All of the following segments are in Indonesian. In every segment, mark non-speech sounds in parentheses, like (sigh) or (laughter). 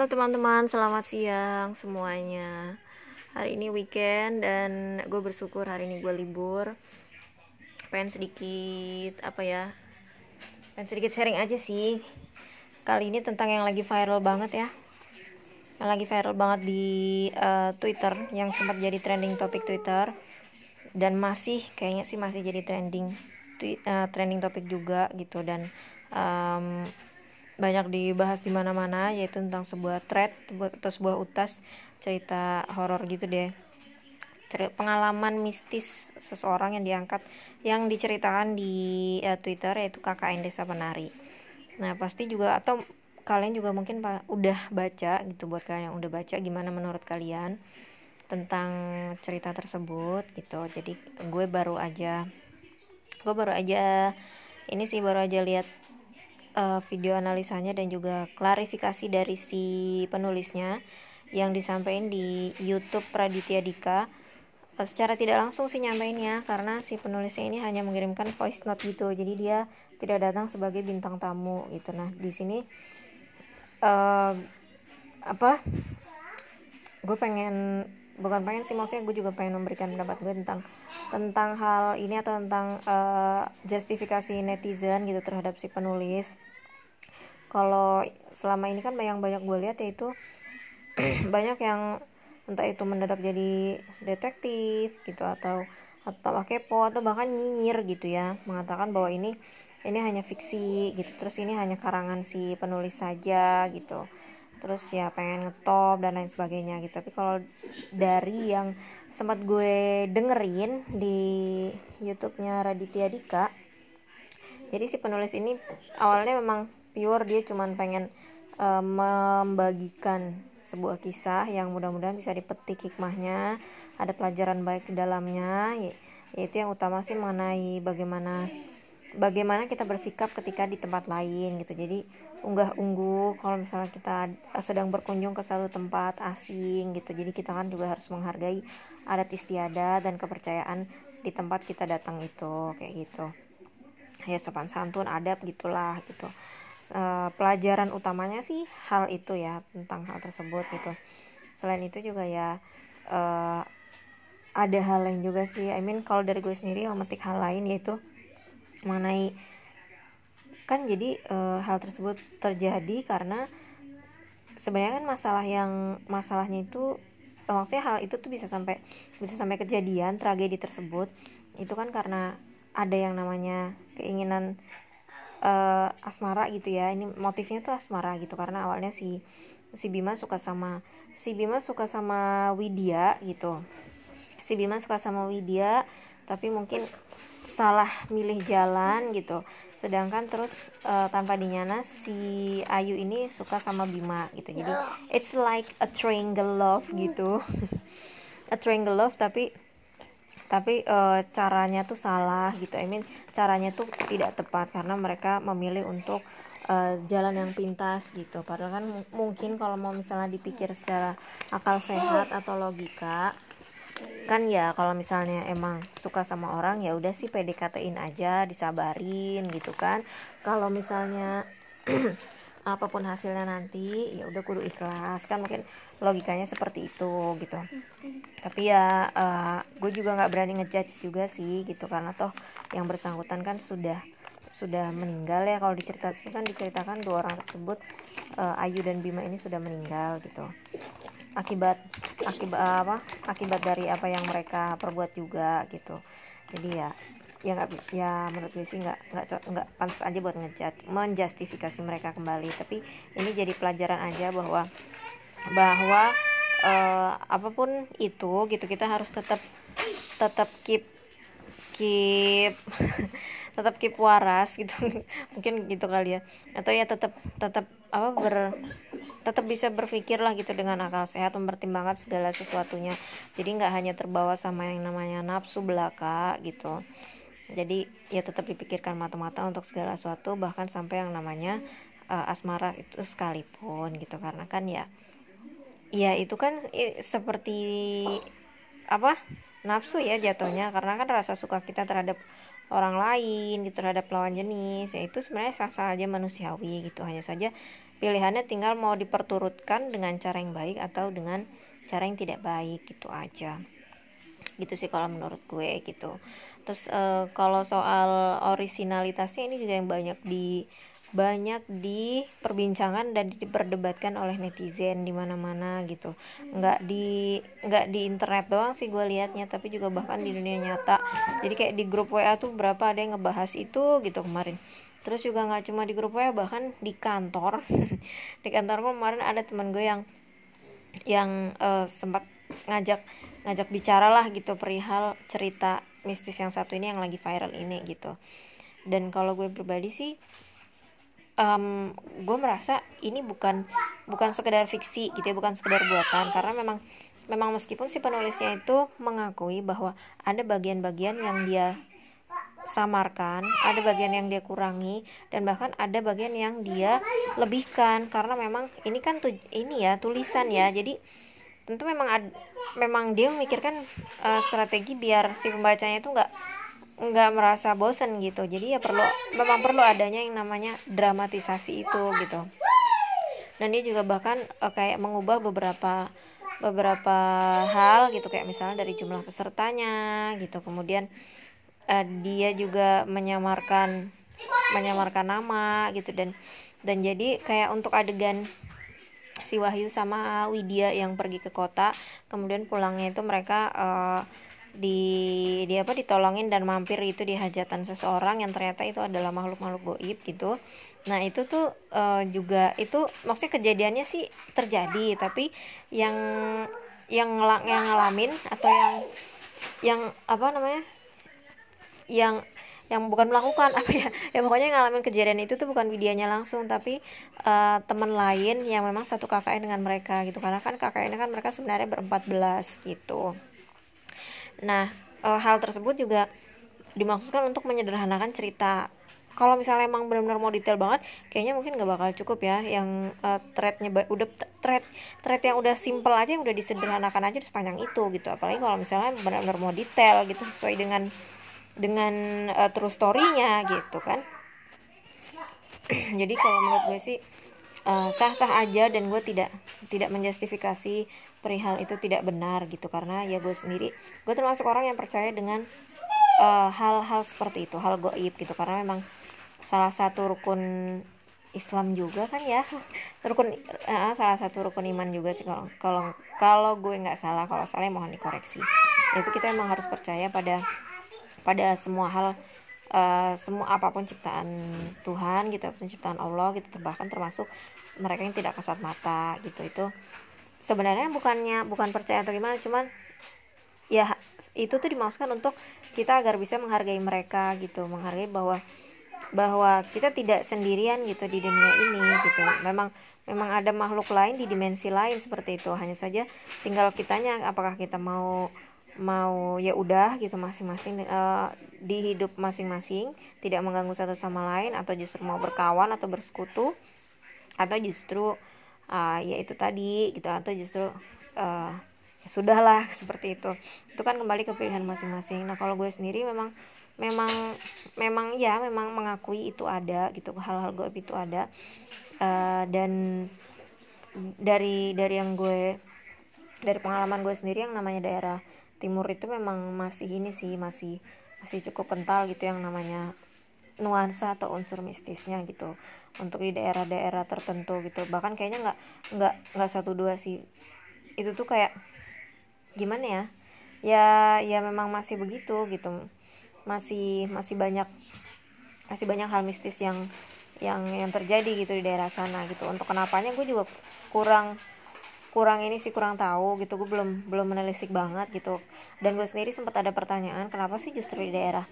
Halo teman-teman, selamat siang semuanya. Hari ini weekend dan gue bersyukur hari ini gue libur. Pengen sedikit apa ya? Pengen sedikit sharing aja sih. Kali ini tentang yang lagi viral banget ya. Yang lagi viral banget di uh, Twitter, yang sempat jadi trending topik Twitter dan masih kayaknya sih masih jadi trending uh, trending topik juga gitu dan um, banyak dibahas di mana-mana yaitu tentang sebuah thread atau sebuah utas cerita horor gitu deh pengalaman mistis seseorang yang diangkat yang diceritakan di uh, Twitter yaitu KKN Desa Penari. Nah, pasti juga atau kalian juga mungkin udah baca gitu buat kalian yang udah baca gimana menurut kalian tentang cerita tersebut gitu. Jadi gue baru aja gue baru aja ini sih baru aja lihat uh, video analisanya dan juga klarifikasi dari si penulisnya yang disampaikan di YouTube Raditya Dika. Uh, secara tidak langsung sih nyampeinnya karena si penulisnya ini hanya mengirimkan voice note gitu. Jadi dia tidak datang sebagai bintang tamu gitu. Nah di sini uh, apa gue pengen bukan pengen sih maksudnya gue juga pengen memberikan pendapat gue tentang tentang hal ini atau tentang uh, justifikasi netizen gitu terhadap si penulis. Kalau selama ini kan yang banyak gue lihat yaitu (clears throat) banyak yang entah itu mendadak jadi detektif gitu atau atau kepo atau bahkan nyinyir gitu ya mengatakan bahwa ini ini hanya fiksi gitu. Terus ini hanya karangan si penulis saja gitu terus ya pengen ngetop dan lain sebagainya gitu. Tapi kalau dari yang sempat gue dengerin di YouTube-nya Raditya Dika jadi si penulis ini awalnya memang pure dia cuman pengen uh, membagikan sebuah kisah yang mudah-mudahan bisa dipetik hikmahnya ada pelajaran baik di dalamnya yaitu yang utama sih mengenai bagaimana bagaimana kita bersikap ketika di tempat lain gitu. Jadi unggah ungguh kalau misalnya kita sedang berkunjung ke satu tempat asing gitu. Jadi kita kan juga harus menghargai adat istiadat dan kepercayaan di tempat kita datang itu kayak gitu. Ya sopan santun adab gitulah gitu. Uh, pelajaran utamanya sih hal itu ya tentang hal tersebut gitu. Selain itu juga ya uh, ada hal lain juga sih. I mean kalau dari gue sendiri memetik hal lain yaitu mengenai kan jadi e, hal tersebut terjadi karena sebenarnya kan masalah yang masalahnya itu e, maksudnya hal itu tuh bisa sampai bisa sampai kejadian tragedi tersebut. Itu kan karena ada yang namanya keinginan e, asmara gitu ya. Ini motifnya tuh asmara gitu karena awalnya si si Bima suka sama si Bima suka sama Widya gitu. Si Bima suka sama Widya tapi mungkin salah milih jalan gitu. Sedangkan terus uh, tanpa dinyana si Ayu ini suka sama Bima gitu. Jadi it's like a triangle love gitu. (laughs) A triangle love tapi tapi uh, caranya tuh salah gitu. I mean caranya tuh tidak tepat karena mereka memilih untuk uh, jalan yang pintas gitu. Padahal kan mungkin kalau mau misalnya dipikir secara akal sehat atau logika kan ya kalau misalnya emang suka sama orang ya udah sih PDKT-in aja disabarin gitu kan. Kalau misalnya (clears throat) apa pun hasilnya nanti ya udah kudu ikhlas. Kan mungkin logikanya seperti itu gitu. Tapi ya uh, gue juga nggak berani ngejudge juga sih gitu karena toh yang bersangkutan kan sudah sudah meninggal ya. Kalau diceritakan kan diceritakan dua orang tersebut uh, Ayu dan Bima ini sudah meninggal gitu akibat akibat apa akibat dari apa yang mereka perbuat juga gitu. Jadi ya ya nggak ya menurut gue sih nggak nggak nggak pantas aja buat ngejat menjustifikasi mereka kembali. Tapi ini jadi pelajaran aja bahwa bahwa uh, apa pun itu gitu kita harus tetap tetap keep keep (laughs) tetap keep waras gitu. (laughs) Mungkin gitu kali ya. Atau ya tetap tetap apa ber tetap bisa berpikir lah gitu dengan akal sehat mempertimbangkan segala sesuatunya. Jadi nggak hanya terbawa sama yang namanya nafsu belaka gitu. Jadi ya tetap dipikirkan mata-mata untuk segala sesuatu bahkan sampai yang namanya uh, asmara itu sekalipun gitu. Karena kan ya ya itu kan seperti apa nafsu ya jatuhnya. Karena kan rasa suka kita terhadap orang lain gitu terhadap lawan jenis. Ya itu sebenarnya sah-sah aja manusiawi gitu. Hanya saja pilihannya tinggal mau diperturutkan dengan cara yang baik atau dengan cara yang tidak baik gitu aja. Gitu sih kalau menurut gue gitu. Terus uh, kalau soal originalitasnya ini juga yang banyak di banyak diperbincangkan dan diperdebatkan oleh netizen di mana-mana gitu. Nggak di nggak di internet doang sih gue liatnya tapi juga bahkan di dunia nyata. Jadi kayak di grup wa tuh berapa ada yang ngebahas itu gitu kemarin. Terus juga nggak cuma di grup wa bahkan di kantor. (laughs) Di kantor kemarin ada teman gue yang yang uh, sempat ngajak ngajak bicara lah gitu perihal cerita mistis yang satu ini yang lagi viral ini gitu. Dan kalau gue pribadi sih um, gue merasa ini bukan bukan sekedar fiksi gitu ya bukan sekedar buatan karena memang memang meskipun si penulisnya itu mengakui bahwa ada bagian-bagian yang dia samarkan, ada bagian yang dia kurangi dan bahkan ada bagian yang dia lebihkan karena memang ini kan tuh ini ya tulisan ya. Jadi tentu memang ad, memang dia memikirkan uh, strategi biar si pembacanya itu nggak nggak merasa bosen gitu. Jadi ya perlu memang perlu adanya yang namanya dramatisasi itu gitu. Dan dia juga bahkan uh, kayak mengubah beberapa beberapa hal gitu. Kayak misalnya dari jumlah pesertanya gitu. Kemudian uh, dia juga menyamarkan menyamarkan nama gitu. Dan dan jadi kayak untuk adegan si Wahyu sama Widya yang pergi ke kota kemudian pulangnya itu mereka uh, di di apa ditolongin dan mampir itu di hajatan seseorang yang ternyata itu adalah makhluk-makhluk goib gitu. Nah itu tuh uh, juga itu maksudnya kejadiannya sih terjadi tapi yang yang ngelak yang ngalamin atau yang yang apa namanya yang yang bukan melakukan (laughs) apa ya ya pokoknya ngalamin kejadian itu tuh bukan videonya langsung tapi uh, teman lain yang memang satu KKN dengan mereka gitu. Karena kan KKN kan mereka sebenarnya berempat belas gitu Nah, e, hal tersebut juga dimaksudkan untuk menyederhanakan cerita. Kalau misalnya emang benar-benar mau detail banget, kayaknya mungkin gak bakal cukup ya. Yang uh, threadnya udah thread thread yang udah simple aja, yang udah disederhanakan aja di sepanjang itu gitu. Apalagi kalau misalnya benar-benar mau detail gitu sesuai dengan dengan uh, true story-nya gitu kan. (clears throat) Jadi kalau menurut gue sih sah-sah uh, aja dan gue tidak tidak menjustifikasi perihal itu tidak benar gitu. Karena ya gue sendiri gue termasuk orang yang percaya dengan eh, hal-hal uh, seperti itu hal goib gitu. Karena memang salah satu rukun Islam juga kan ya. (laughs) Rukun uh, salah satu rukun iman juga sih kalau kalau kalau gue nggak salah kalau salah mohon dikoreksi. Itu kita emang harus percaya pada pada semua hal uh, semua apa pun ciptaan Tuhan gitu apa pun ciptaan Allah gitu bahkan termasuk mereka yang tidak kasat mata gitu. Itu sebenarnya bukannya bukan percaya atau gimana cuman ya itu tuh dimaksudkan untuk kita agar bisa menghargai mereka gitu menghargai bahwa bahwa kita tidak sendirian gitu di dunia ini gitu. Memang memang ada makhluk lain di dimensi lain seperti itu. Hanya saja tinggal kitanya apakah kita mau mau ya udah gitu masing-masing uh, di hidup masing-masing tidak mengganggu satu sama lain atau justru mau berkawan atau bersekutu atau justru uh, ya itu tadi gitu atau justru uh, ya sudahlah seperti itu. Itu kan kembali ke pilihan masing-masing. Nah kalau gue sendiri memang memang memang ya memang mengakui itu ada gitu hal-hal gue itu ada. Uh, dan dari dari yang gue dari pengalaman gue sendiri yang namanya daerah timur itu memang masih ini sih masih masih cukup kental gitu yang namanya nuansa atau unsur mistisnya gitu untuk di daerah-daerah tertentu gitu. Bahkan kayaknya nggak nggak nggak satu dua sih. Itu tuh kayak gimana ya? Ya ya memang masih begitu gitu. Masih masih banyak masih banyak hal mistis yang yang yang terjadi gitu di daerah sana gitu. Untuk kenapanya gue juga kurang kurang ini sih kurang tahu gitu. Gue belum belum menelisik banget gitu. Dan gue sendiri sempat ada pertanyaan kenapa sih justru di daerah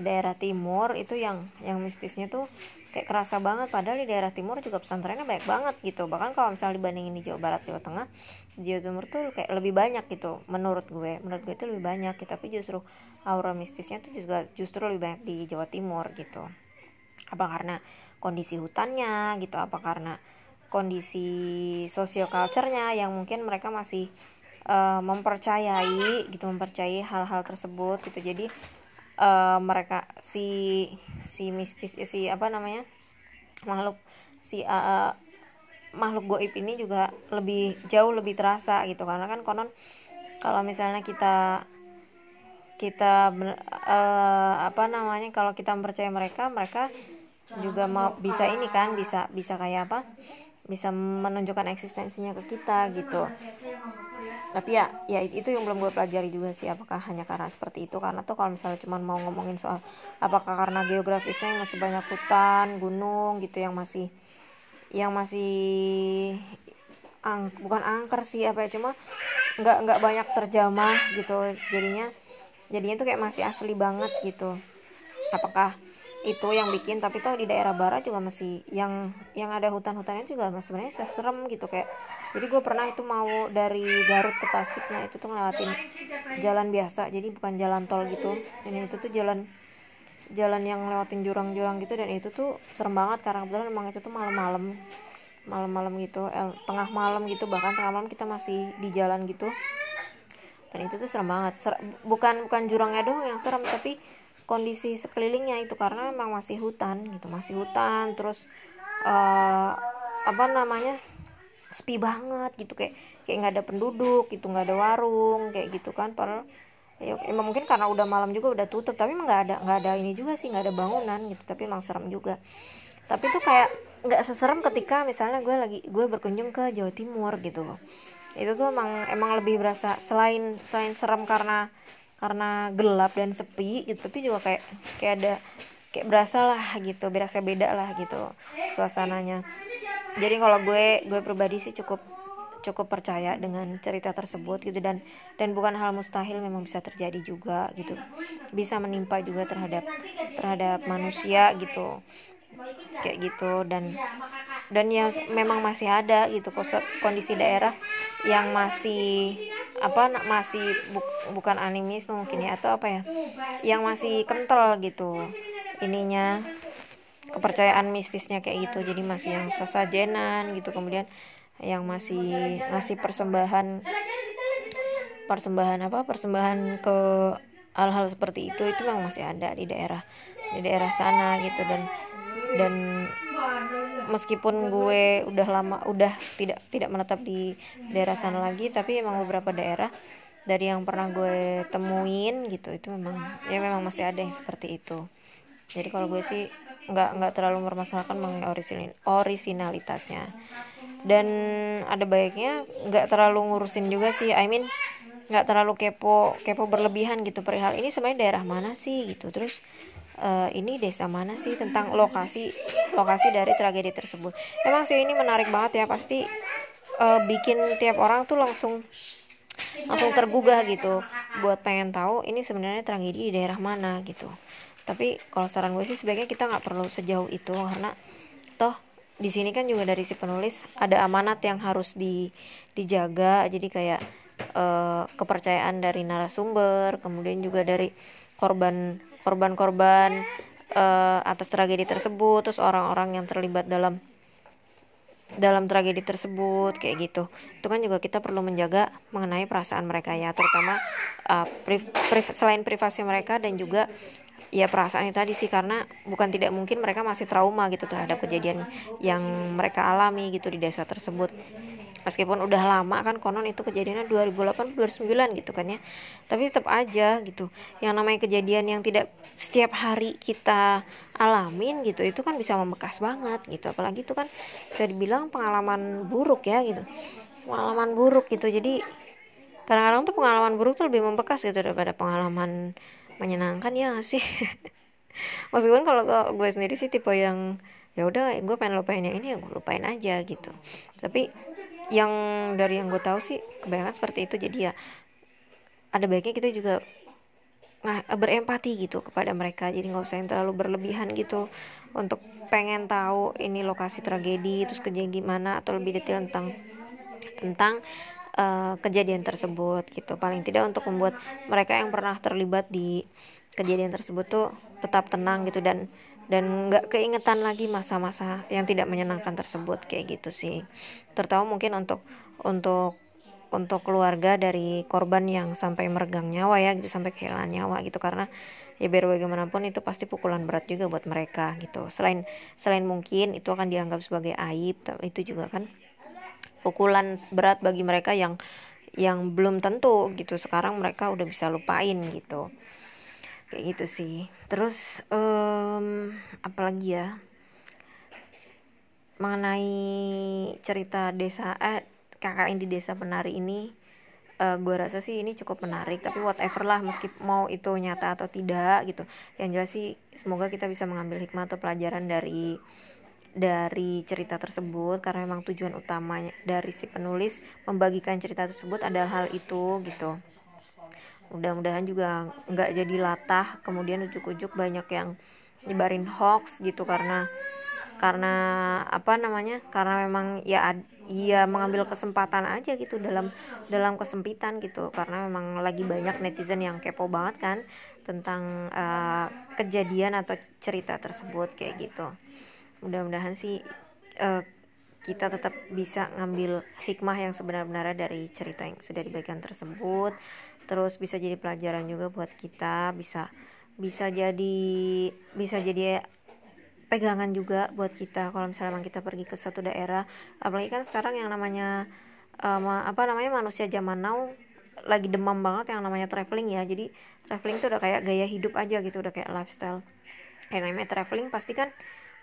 daerah timur itu yang yang mistisnya tuh kayak kerasa banget padahal di daerah timur juga pesantrennya banyak banget gitu. Bahkan kalau misalnya dibandingin di Jawa Barat Jawa Tengah Jawa Timur tuh kayak lebih banyak gitu menurut gue. Menurut gue itu lebih banyak gitu. tapi justru aura mistisnya tuh juga justru lebih banyak di Jawa Timur gitu. Apa karena kondisi hutannya gitu apa karena kondisi sosio culture yang mungkin mereka masih uh, mempercayai gitu mempercayai hal-hal tersebut gitu. Jadi uh, mereka si si mistis si apa namanya makhluk si uh, makhluk goib ini juga lebih jauh lebih terasa gitu. Karena kan konon kalau misalnya kita kita uh, apa namanya kalau kita mempercayai mereka mereka juga mau bisa ini kan bisa bisa kayak apa bisa menunjukkan eksistensinya ke kita gitu. Tapi ya ya itu yang belum gue pelajari juga sih apakah hanya karena seperti itu. Karena tuh kalau misalnya cuma mau ngomongin soal apakah karena geografisnya yang masih banyak hutan gunung gitu yang masih yang masih ang bukan angker sih apa ya cuma nggak nggak banyak terjamah gitu. Jadinya jadinya tuh kayak masih asli banget gitu. Apakah itu yang bikin tapi tuh di daerah barat juga masih yang yang ada hutan-hutannya juga sebenarnya serem gitu kayak jadi gue pernah itu mau dari Garut ke Tasik nah itu tuh ngelewatin jalan biasa jadi bukan jalan tol gitu ini itu tuh jalan jalan yang lewatin jurang-jurang gitu dan itu tuh serem banget karena kebetulan emang itu tuh malam-malam malam-malam gitu eh, tengah malam gitu bahkan tengah malam kita masih di jalan gitu dan itu tuh serem banget Ser bukan bukan jurangnya doang yang serem tapi kondisi sekelilingnya itu karena memang masih hutan gitu masih hutan terus uh, apa namanya sepi banget gitu kayak kayak nggak ada penduduk gitu nggak ada warung kayak gitu kan padahal ya emang mungkin karena udah malam juga udah tutup tapi nggak ada nggak ada ini juga sih nggak ada bangunan gitu tapi emang serem juga. Tapi tuh kayak nggak seserem ketika misalnya gue lagi gue berkunjung ke Jawa Timur gitu itu tuh emang emang lebih berasa selain selain serem karena karena gelap dan sepi gitu. Tapi juga kayak kayak ada kayak berasa lah gitu. Berasa beda lah gitu suasananya. Jadi kalau gue gue pribadi sih cukup cukup percaya dengan cerita tersebut gitu. Dan dan bukan hal mustahil memang bisa terjadi juga gitu. Bisa menimpa juga terhadap terhadap manusia gitu. Kayak gitu. Dan dan yang memang masih ada gitu kondisi daerah yang masih apa masih bu, bukan animisme mungkin ya atau apa ya yang masih kental gitu ininya kepercayaan mistisnya kayak gitu. Jadi masih yang sesajenan gitu kemudian yang masih ngasih persembahan persembahan apa persembahan ke hal-hal seperti itu itu memang masih ada di daerah di daerah sana gitu. Dan dan meskipun gue udah lama udah tidak tidak menetap di daerah sana lagi tapi emang beberapa daerah dari yang pernah gue temuin gitu itu memang ya memang masih ada yang seperti itu. Jadi kalau gue sih nggak nggak terlalu mempermasalahkan mengenai orisin, orisinalitasnya. Dan ada baiknya nggak terlalu ngurusin juga sih I mean nggak terlalu kepo kepo berlebihan gitu perihal ini sebenarnya daerah mana sih gitu. Terus uh, ini desa mana sih tentang lokasi lokasi dari tragedi tersebut? Emang sih ini menarik banget ya pasti uh, bikin tiap orang tuh langsung langsung tergugah gitu buat pengen tahu ini sebenarnya tragedi di daerah mana gitu. Tapi kalau saran gue sih sebaiknya kita nggak perlu sejauh itu karena toh di sini kan juga dari si penulis ada amanat yang harus di dijaga. Jadi kayak uh, kepercayaan dari narasumber kemudian juga dari korban korban-korban uh, atas tragedi tersebut terus orang-orang yang terlibat dalam dalam tragedi tersebut kayak gitu. Itu kan juga kita perlu menjaga mengenai perasaan mereka ya terutama uh, priv, priv, selain privasi mereka dan juga ya perasaan itu tadi sih karena bukan tidak mungkin mereka masih trauma gitu terhadap kejadian yang mereka alami gitu di desa tersebut meskipun udah lama kan konon itu kejadiannya 2008 2009 gitu kan ya. Tapi tetap aja gitu. Yang namanya kejadian yang tidak setiap hari kita alamin gitu itu kan bisa membekas banget gitu. Apalagi itu kan bisa dibilang pengalaman buruk ya gitu. Pengalaman buruk gitu. Jadi kadang-kadang tuh pengalaman buruk tuh lebih membekas gitu daripada pengalaman menyenangkan ya sih? (laughs) Meskipun kalau gue sendiri sih tipe yang ya udah gue pengen lupain yang ini ya gue lupain aja gitu. Tapi yang dari yang gue tahu sih kebanyakan seperti itu. Jadi ya ada baiknya kita juga nah, berempati gitu kepada mereka. Jadi nggak usah yang terlalu berlebihan gitu untuk pengen tahu ini lokasi tragedi terus kejadian gimana atau lebih detail tentang tentang uh, kejadian tersebut gitu. Paling tidak untuk membuat mereka yang pernah terlibat di kejadian tersebut tuh tetap tenang gitu dan dan nggak keingetan lagi masa-masa yang tidak menyenangkan tersebut kayak gitu sih. Terutama mungkin untuk untuk untuk keluarga dari korban yang sampai meregang nyawa ya gitu sampai kehilangan nyawa gitu. Karena ya biar bagaimanapun itu pasti pukulan berat juga buat mereka gitu. Selain selain mungkin itu akan dianggap sebagai aib itu juga kan pukulan berat bagi mereka yang yang belum tentu gitu. Sekarang mereka udah bisa lupain gitu. Kayak gitu sih. Terus um, apalagi ya? Mengenai cerita desa eh kakak di desa penari ini uh, eh, gue rasa sih ini cukup menarik tapi whatever lah meski mau itu nyata atau tidak gitu. Yang jelas sih semoga kita bisa mengambil hikmah atau pelajaran dari dari cerita tersebut karena memang tujuan utamanya dari si penulis membagikan cerita tersebut adalah hal itu gitu mudah-mudahan juga nggak jadi latah. Kemudian ujuk-ujuk banyak yang nyebarin hoax gitu karena karena apa namanya? Karena memang ya ia mengambil kesempatan aja gitu dalam dalam kesempitan gitu. Karena memang lagi banyak netizen yang kepo banget kan tentang uh, kejadian atau cerita tersebut kayak gitu. Mudah-mudahan sih uh, kita tetap bisa ngambil hikmah yang sebenar-benarnya dari cerita yang sudah dibagikan tersebut terus bisa jadi pelajaran juga buat kita bisa bisa jadi bisa jadi pegangan juga buat kita kalau misalnya memang kita pergi ke suatu daerah. Apalagi kan sekarang yang namanya um, apa namanya manusia zaman now lagi demam banget yang namanya traveling ya. Jadi traveling itu udah kayak gaya hidup aja gitu udah kayak lifestyle. Yang namanya traveling pasti kan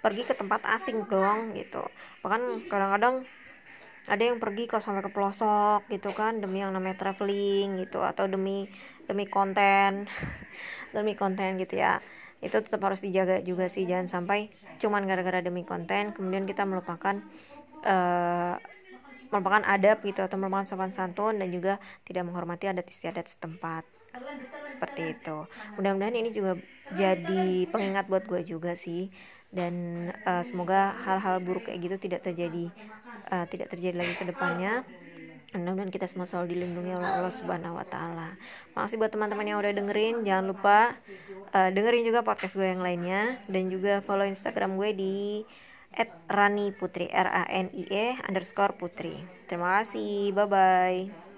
pergi ke tempat asing dong gitu. Bahkan kadang-kadang ada yang pergi kok sampai ke pelosok gitu kan demi yang namanya traveling gitu atau demi demi konten. (laughs) Demi konten gitu ya. Itu tetap harus dijaga juga sih jangan sampai cuman gara-gara demi konten kemudian kita melupakan uh, merupakan adab gitu atau merupakan sopan santun dan juga tidak menghormati adat istiadat setempat. Seperti itu. Mudah-mudahan ini juga jadi pengingat buat gue juga sih dan uh, semoga hal-hal buruk kayak gitu tidak terjadi uh, tidak terjadi lagi ke depannya mudah-mudahan kita semua selalu dilindungi oleh Allah Subhanahu wa taala. Makasih buat teman-teman yang udah dengerin. Jangan lupa uh, dengerin juga podcast gue yang lainnya dan juga follow Instagram gue di @rani putri r a n i e underscore putri. Terima kasih. Bye bye.